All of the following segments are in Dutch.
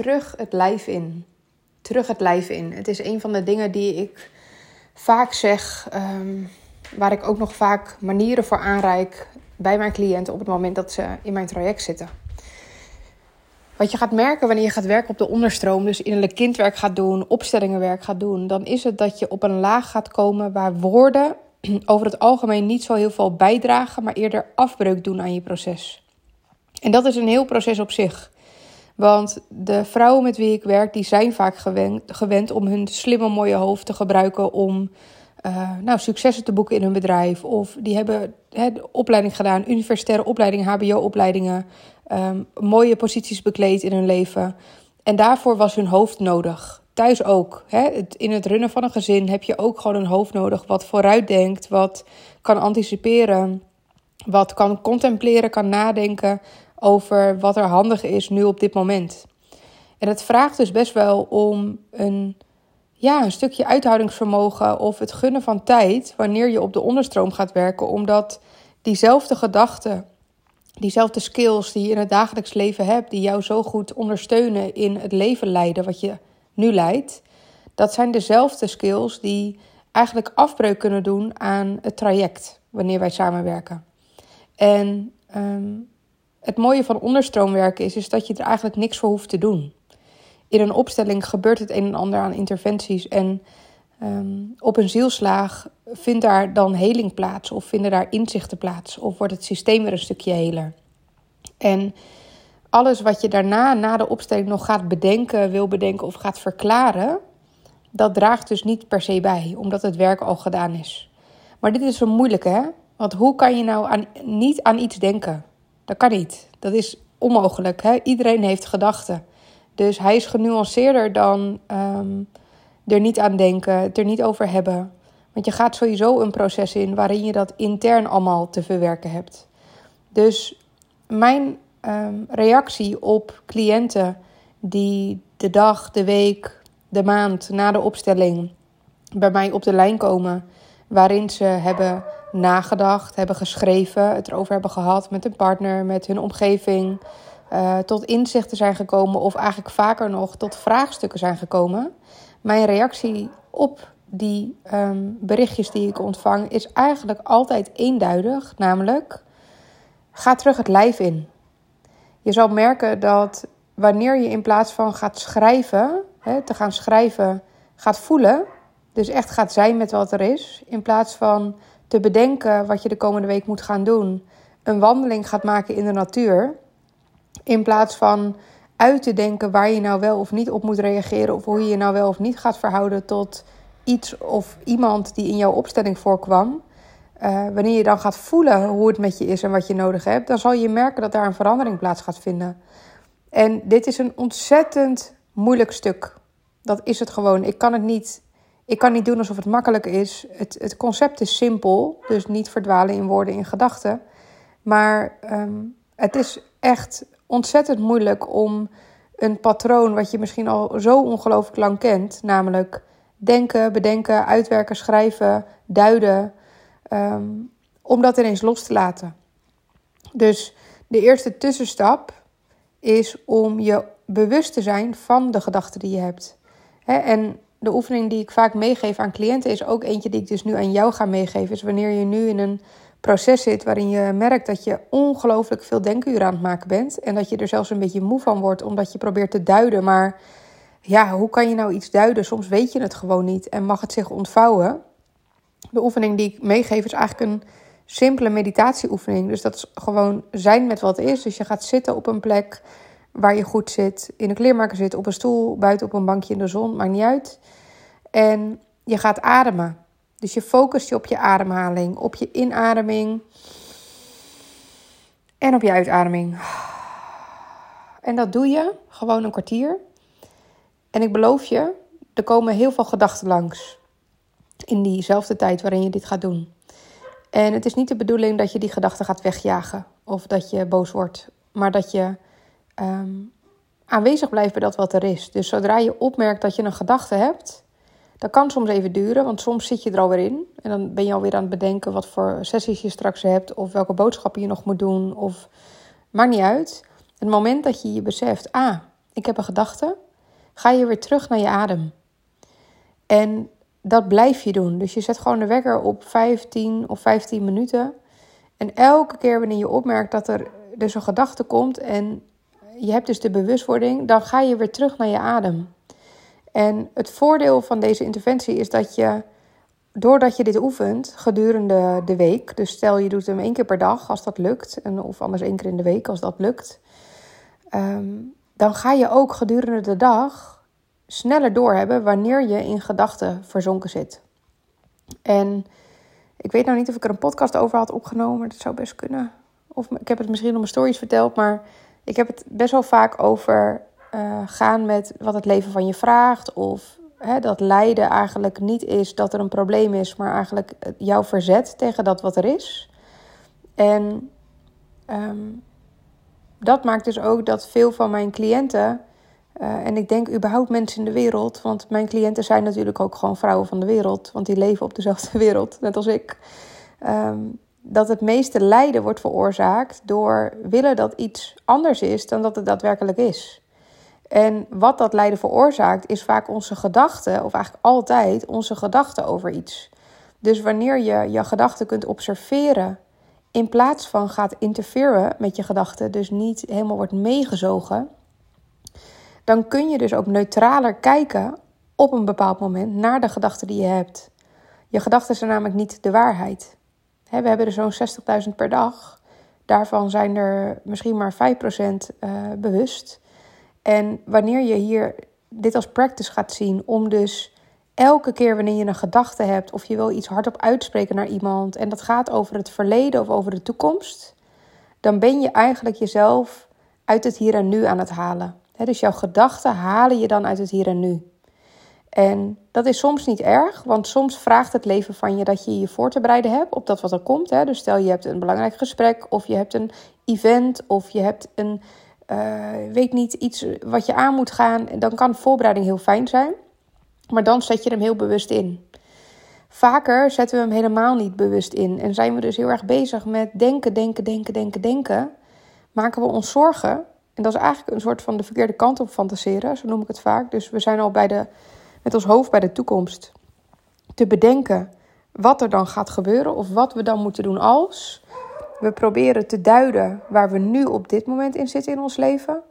terug het lijf in. Terug het lijf in. Het is een van de dingen die ik vaak zeg, um, waar ik ook nog vaak manieren voor aanreik bij mijn cliënten op het moment dat ze in mijn traject zitten. Wat je gaat merken wanneer je gaat werken op de onderstroom, dus innerlijk kindwerk gaat doen, opstellingenwerk gaat doen, dan is het dat je op een laag gaat komen waar woorden over het algemeen niet zo heel veel bijdragen, maar eerder afbreuk doen aan je proces. En dat is een heel proces op zich. Want de vrouwen met wie ik werk, die zijn vaak gewend, gewend om hun slimme, mooie hoofd te gebruiken om uh, nou, successen te boeken in hun bedrijf. Of die hebben opleiding gedaan, universitaire opleidingen, HBO-opleidingen, um, mooie posities bekleed in hun leven. En daarvoor was hun hoofd nodig. Thuis ook. Hè? in het runnen van een gezin heb je ook gewoon een hoofd nodig wat vooruitdenkt, wat kan anticiperen, wat kan contempleren, kan nadenken over wat er handig is nu op dit moment. En het vraagt dus best wel om een, ja, een stukje uithoudingsvermogen of het gunnen van tijd wanneer je op de onderstroom gaat werken, omdat diezelfde gedachten, diezelfde skills die je in het dagelijks leven hebt, die jou zo goed ondersteunen in het leven leiden wat je nu leidt, dat zijn dezelfde skills die eigenlijk afbreuk kunnen doen aan het traject wanneer wij samenwerken. En um, het mooie van onderstroomwerken is, is dat je er eigenlijk niks voor hoeft te doen. In een opstelling gebeurt het een en ander aan interventies. En um, op een zielslaag vindt daar dan heling plaats, of vinden daar inzichten plaats, of wordt het systeem weer een stukje heler. En alles wat je daarna, na de opstelling, nog gaat bedenken, wil bedenken of gaat verklaren, dat draagt dus niet per se bij, omdat het werk al gedaan is. Maar dit is een moeilijke, hè? Want hoe kan je nou aan, niet aan iets denken? Dat kan niet. Dat is onmogelijk. Hè? Iedereen heeft gedachten. Dus hij is genuanceerder dan um, er niet aan denken, het er niet over hebben. Want je gaat sowieso een proces in waarin je dat intern allemaal te verwerken hebt. Dus mijn um, reactie op cliënten die de dag, de week, de maand na de opstelling bij mij op de lijn komen, waarin ze hebben nagedacht, hebben geschreven, het erover hebben gehad met een partner, met hun omgeving, uh, tot inzichten zijn gekomen of eigenlijk vaker nog tot vraagstukken zijn gekomen. Mijn reactie op die um, berichtjes die ik ontvang is eigenlijk altijd eenduidig, namelijk ga terug het lijf in. Je zal merken dat wanneer je in plaats van gaat schrijven, hè, te gaan schrijven, gaat voelen, dus echt gaat zijn met wat er is, in plaats van te bedenken wat je de komende week moet gaan doen, een wandeling gaat maken in de natuur, in plaats van uit te denken waar je nou wel of niet op moet reageren of hoe je je nou wel of niet gaat verhouden tot iets of iemand die in jouw opstelling voorkwam. Uh, wanneer je dan gaat voelen hoe het met je is en wat je nodig hebt, dan zal je merken dat daar een verandering plaats gaat vinden. En dit is een ontzettend moeilijk stuk. Dat is het gewoon. Ik kan het niet ik kan niet doen alsof het makkelijk is. Het, het concept is simpel, dus niet verdwalen in woorden, in gedachten. Maar um, het is echt ontzettend moeilijk om een patroon wat je misschien al zo ongelooflijk lang kent, namelijk denken, bedenken, uitwerken, schrijven, duiden, um, om dat ineens los te laten. Dus de eerste tussenstap is om je bewust te zijn van de gedachten die je hebt. en de oefening die ik vaak meegeef aan cliënten is ook eentje die ik dus nu aan jou ga meegeven. Is wanneer je nu in een proces zit waarin je merkt dat je ongelooflijk veel denkuren aan het maken bent. En dat je er zelfs een beetje moe van wordt omdat je probeert te duiden. Maar ja, hoe kan je nou iets duiden? Soms weet je het gewoon niet en mag het zich ontvouwen. De oefening die ik meegeef is eigenlijk een simpele meditatieoefening. Dus dat is gewoon zijn met wat is. Dus je gaat zitten op een plek waar je goed zit. In een kleermaker zit, op een stoel, buiten op een bankje in de zon, maakt niet uit. En je gaat ademen. Dus je focust je op je ademhaling, op je inademing en op je uitademing. En dat doe je gewoon een kwartier. En ik beloof je, er komen heel veel gedachten langs in diezelfde tijd waarin je dit gaat doen. En het is niet de bedoeling dat je die gedachten gaat wegjagen of dat je boos wordt, maar dat je um, aanwezig blijft bij dat wat er is. Dus zodra je opmerkt dat je een gedachte hebt, dat kan soms even duren, want soms zit je er alweer in. En dan ben je alweer aan het bedenken wat voor sessies je straks hebt, of welke boodschappen je nog moet doen, of maakt niet uit. Het moment dat je je beseft, ah, ik heb een gedachte, ga je weer terug naar je adem. En dat blijf je doen. Dus je zet gewoon de wekker op 15 of 15 minuten. En elke keer wanneer je opmerkt dat er dus een gedachte komt en je hebt dus de bewustwording, dan ga je weer terug naar je adem. En het voordeel van deze interventie is dat je, doordat je dit oefent gedurende de week, dus stel je doet hem één keer per dag als dat lukt, en, of anders één keer in de week als dat lukt, ehm, dan ga je ook gedurende de dag sneller doorhebben wanneer je in gedachten verzonken zit. En ik weet nou niet of ik er een podcast over had opgenomen, dat zou best kunnen. Of ik heb het misschien op mijn stories verteld, maar ik heb het best wel vaak over uh, gaan met wat het leven van je vraagt. Of hè, dat lijden eigenlijk niet is dat er een probleem is, maar eigenlijk jouw verzet tegen dat wat er is. En ehm, dat maakt dus ook dat veel van mijn cliënten, uh, en ik denk überhaupt mensen in de wereld, want mijn cliënten zijn natuurlijk ook gewoon vrouwen van de wereld, want die leven op dezelfde wereld, net als ik. Um, dat het meeste lijden wordt veroorzaakt door willen dat iets anders is dan dat het daadwerkelijk is. En wat dat lijden veroorzaakt, is vaak onze gedachten, of eigenlijk altijd onze gedachten over iets. Dus wanneer je je gedachten kunt observeren, in plaats van gaat interfereren met je gedachten, dus niet helemaal wordt meegezogen, dan kun je dus ook neutraler kijken op een bepaald moment naar de gedachten die je hebt. Je gedachten zijn namelijk niet de waarheid. We hebben er zo'n 60.000 per dag. Daarvan zijn er misschien maar 5% uh, eh, bewust. En wanneer je hier dit als practice gaat zien, om dus elke keer wanneer je een gedachte hebt of je wil iets hardop uitspreken naar iemand en dat gaat over het verleden of over de toekomst, dan ben je eigenlijk jezelf uit het hier en nu aan het halen. dus jouw gedachten halen je dan uit het hier en nu. En dat is soms niet erg, want soms vraagt het leven van je dat je je voor te bereiden hebt op dat wat er komt. Dus stel je hebt een belangrijk gesprek of je hebt een event of je hebt een uh, weet niet iets wat je aan moet gaan, dan kan voorbereiding heel fijn zijn. Maar dan zet je hem heel bewust in. Vaker zetten we hem helemaal niet bewust in. En zijn we dus heel erg bezig met denken, denken, denken, denken, denken. Maken we ons zorgen. En dat is eigenlijk een soort van de verkeerde kant op fantaseren, zo noem ik het vaak. Dus we zijn al bij de, met ons hoofd bij de toekomst. Te bedenken wat er dan gaat gebeuren of wat we dan moeten doen als. We proberen te duiden waar we nu op dit moment in zitten in ons leven.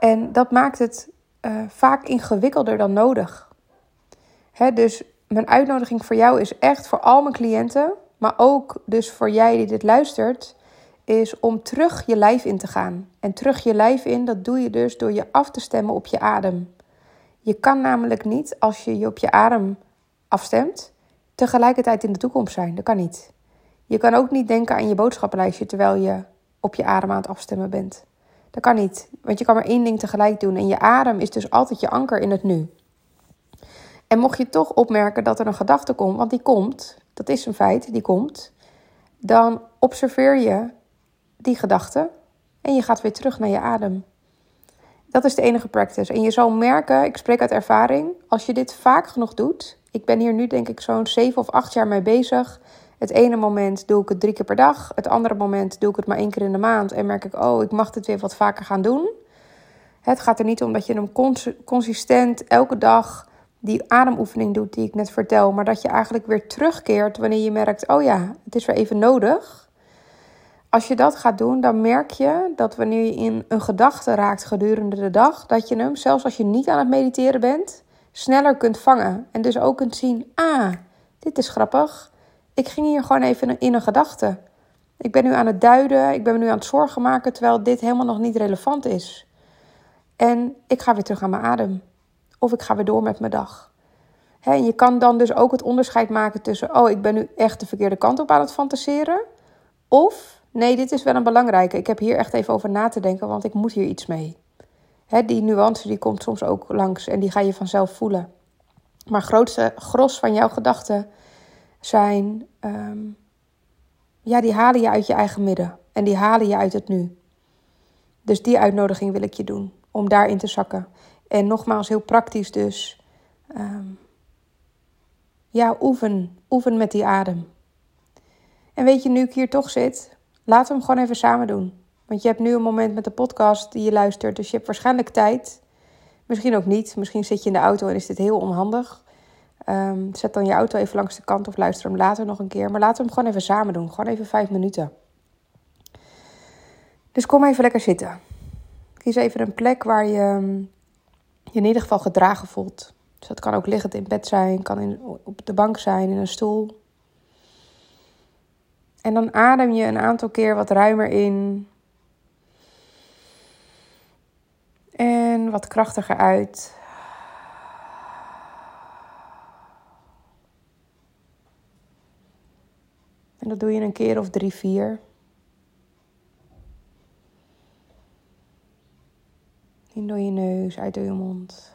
En dat maakt het uh, vaak ingewikkelder dan nodig. Hè, dus mijn uitnodiging voor jou is echt voor al mijn cliënten, maar ook dus voor jij die dit luistert, is om terug je lijf in te gaan. En terug je lijf in, dat doe je dus door je af te stemmen op je adem. Je kan namelijk niet, als je je op je adem afstemt, tegelijkertijd in de toekomst zijn. Dat kan niet. Je kan ook niet denken aan je boodschappenlijstje terwijl je op je adem aan het afstemmen bent. Dat kan niet, want je kan maar één ding tegelijk doen. En je adem is dus altijd je anker in het nu. En mocht je toch opmerken dat er een gedachte komt, want die komt, dat is een feit, die komt, dan observeer je die gedachte en je gaat weer terug naar je adem. Dat is de enige practice. En je zal merken, ik spreek uit ervaring, als je dit vaak genoeg doet. Ik ben hier nu denk ik zo'n zeven of acht jaar mee bezig. Het ene moment doe ik het drie keer per dag. Het andere moment doe ik het maar één keer in de maand. En merk ik, oh, ik mag dit weer wat vaker gaan doen. Het gaat er niet om dat je hem consistent elke dag die ademoefening doet die ik net vertel. Maar dat je eigenlijk weer terugkeert wanneer je merkt, oh ja, het is weer even nodig. Als je dat gaat doen, dan merk je dat wanneer je in een gedachte raakt gedurende de dag, dat je hem, zelfs als je niet aan het mediteren bent, sneller kunt vangen. En dus ook kunt zien, ah, dit is grappig. Ik ging hier gewoon even in een gedachte. Ik ben nu aan het duiden, ik ben nu aan het zorgen maken, terwijl dit helemaal nog niet relevant is. En ik ga weer terug aan mijn adem. Of ik ga weer door met mijn dag. en je kan dan dus ook het onderscheid maken tussen, oh, ik ben nu echt de verkeerde kant op aan het fantaseren. Of, nee, dit is wel een belangrijke. Ik heb hier echt even over na te denken, want ik moet hier iets mee. die nuance die komt soms ook langs en die ga je vanzelf voelen. Maar grootste gros van jouw gedachten zijn, ehm, ja, die halen je uit je eigen midden. En die halen je uit het nu. Dus die uitnodiging wil ik je doen, om daarin te zakken. En nogmaals, heel praktisch dus. Ehm, ja, oefen. Oefen met die adem. En weet je, nu ik hier toch zit, laten we hem gewoon even samen doen. Want je hebt nu een moment met de podcast die je luistert, dus je hebt waarschijnlijk tijd. Misschien ook niet. Misschien zit je in de auto en is dit heel onhandig. Ehm, zet dan je auto even langs de kant of luister hem later nog een keer. Maar laten we hem gewoon even samen doen. Gewoon even vijf minuten. Dus kom even lekker zitten. Kies even een plek waar je ehm, je in ieder geval gedragen voelt. Dus dat kan ook liggend in bed zijn, kan in, op de bank zijn, in een stoel. En dan adem je een aantal keer wat ruimer in. En wat krachtiger uit. En dat doe je een keer of drie, vier. In door je neus, uit door je mond.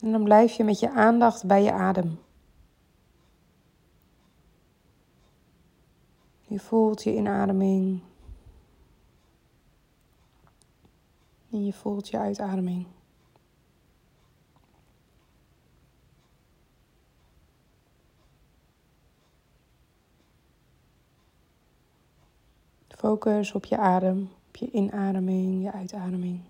En dan blijf je met je aandacht bij je adem. Je voelt je inademing. En je voelt je uitademing. Focus op je adem, op je inademing, je uitademing.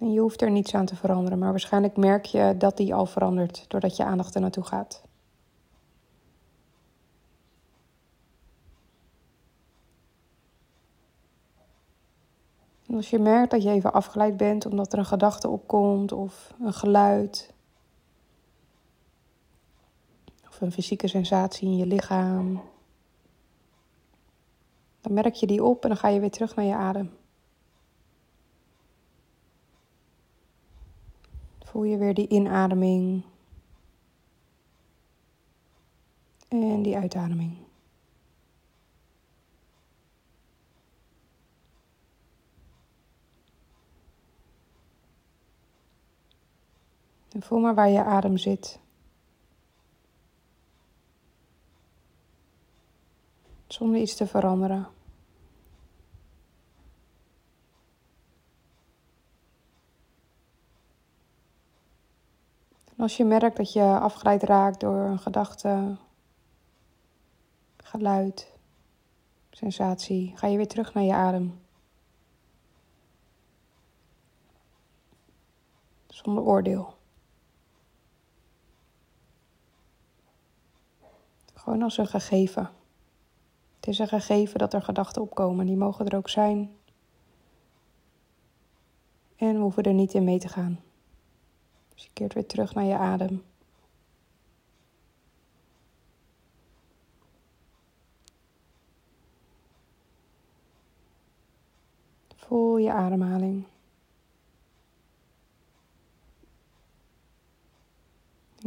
En je hoeft er niets aan te veranderen, maar waarschijnlijk merk je dat die al verandert doordat je aandacht er naartoe gaat. En als je merkt dat je even afgeleid bent omdat er een gedachte opkomt of een geluid of een fysieke sensatie in je lichaam, dan merk je die op en dan ga je weer terug naar je adem. Voel je weer die inademing en die uitademing. En voel maar waar je adem zit. Zonder iets te veranderen. Als je merkt dat je afgeleid raakt door een gedachte, geluid, sensatie, ga je weer terug naar je adem. Zonder oordeel. Gewoon als een gegeven. Het is een gegeven dat er gedachten opkomen. Die mogen er ook zijn. En we hoeven er niet in mee te gaan. Dus je keert weer terug naar je adem. Voel je ademhaling.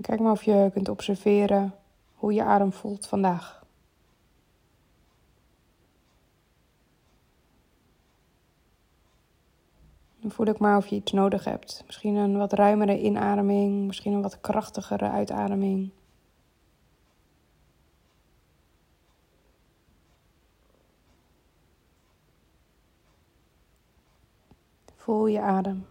Kijk maar of je kunt observeren hoe je adem voelt vandaag. Dan voel ik maar of je iets nodig hebt. Misschien een wat ruimere inademing, misschien een wat krachtigere uitademing. Voel je adem.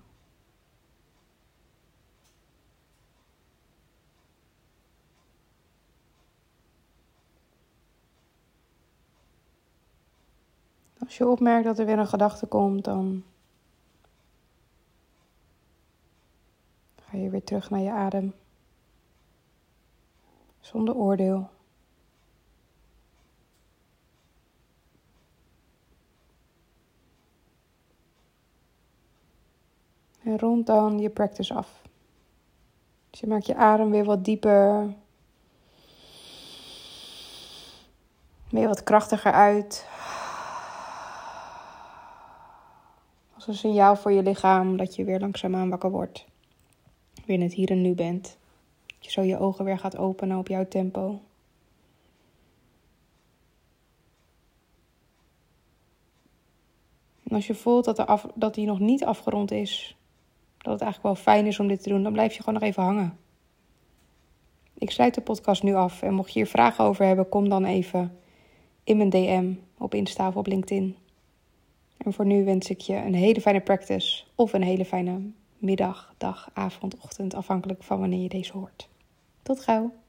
Als je opmerkt dat er weer een gedachte komt, dan Ga je terug naar je adem. Zonder oordeel. En rond dan je practice af. Dus je maakt je adem weer wat dieper. Weer wat krachtiger uit. Als een signaal voor je lichaam dat je weer langzaamaan wakker wordt weer in het hier en nu bent. Je zo je ogen weer gaat openen op jouw tempo. En als je voelt dat, de af, dat die nog niet afgerond is, dat het eigenlijk wel fijn is om dit te doen, dan blijf je gewoon nog even hangen. Ik sluit de podcast nu af en mocht je hier vragen over hebben, kom dan even in mijn DM op Insta of op LinkedIn. En voor nu wens ik je een hele fijne practice of een hele fijne middag, dag, avond, ochtend, afhankelijk van wanneer je deze hoort. Tot gauw!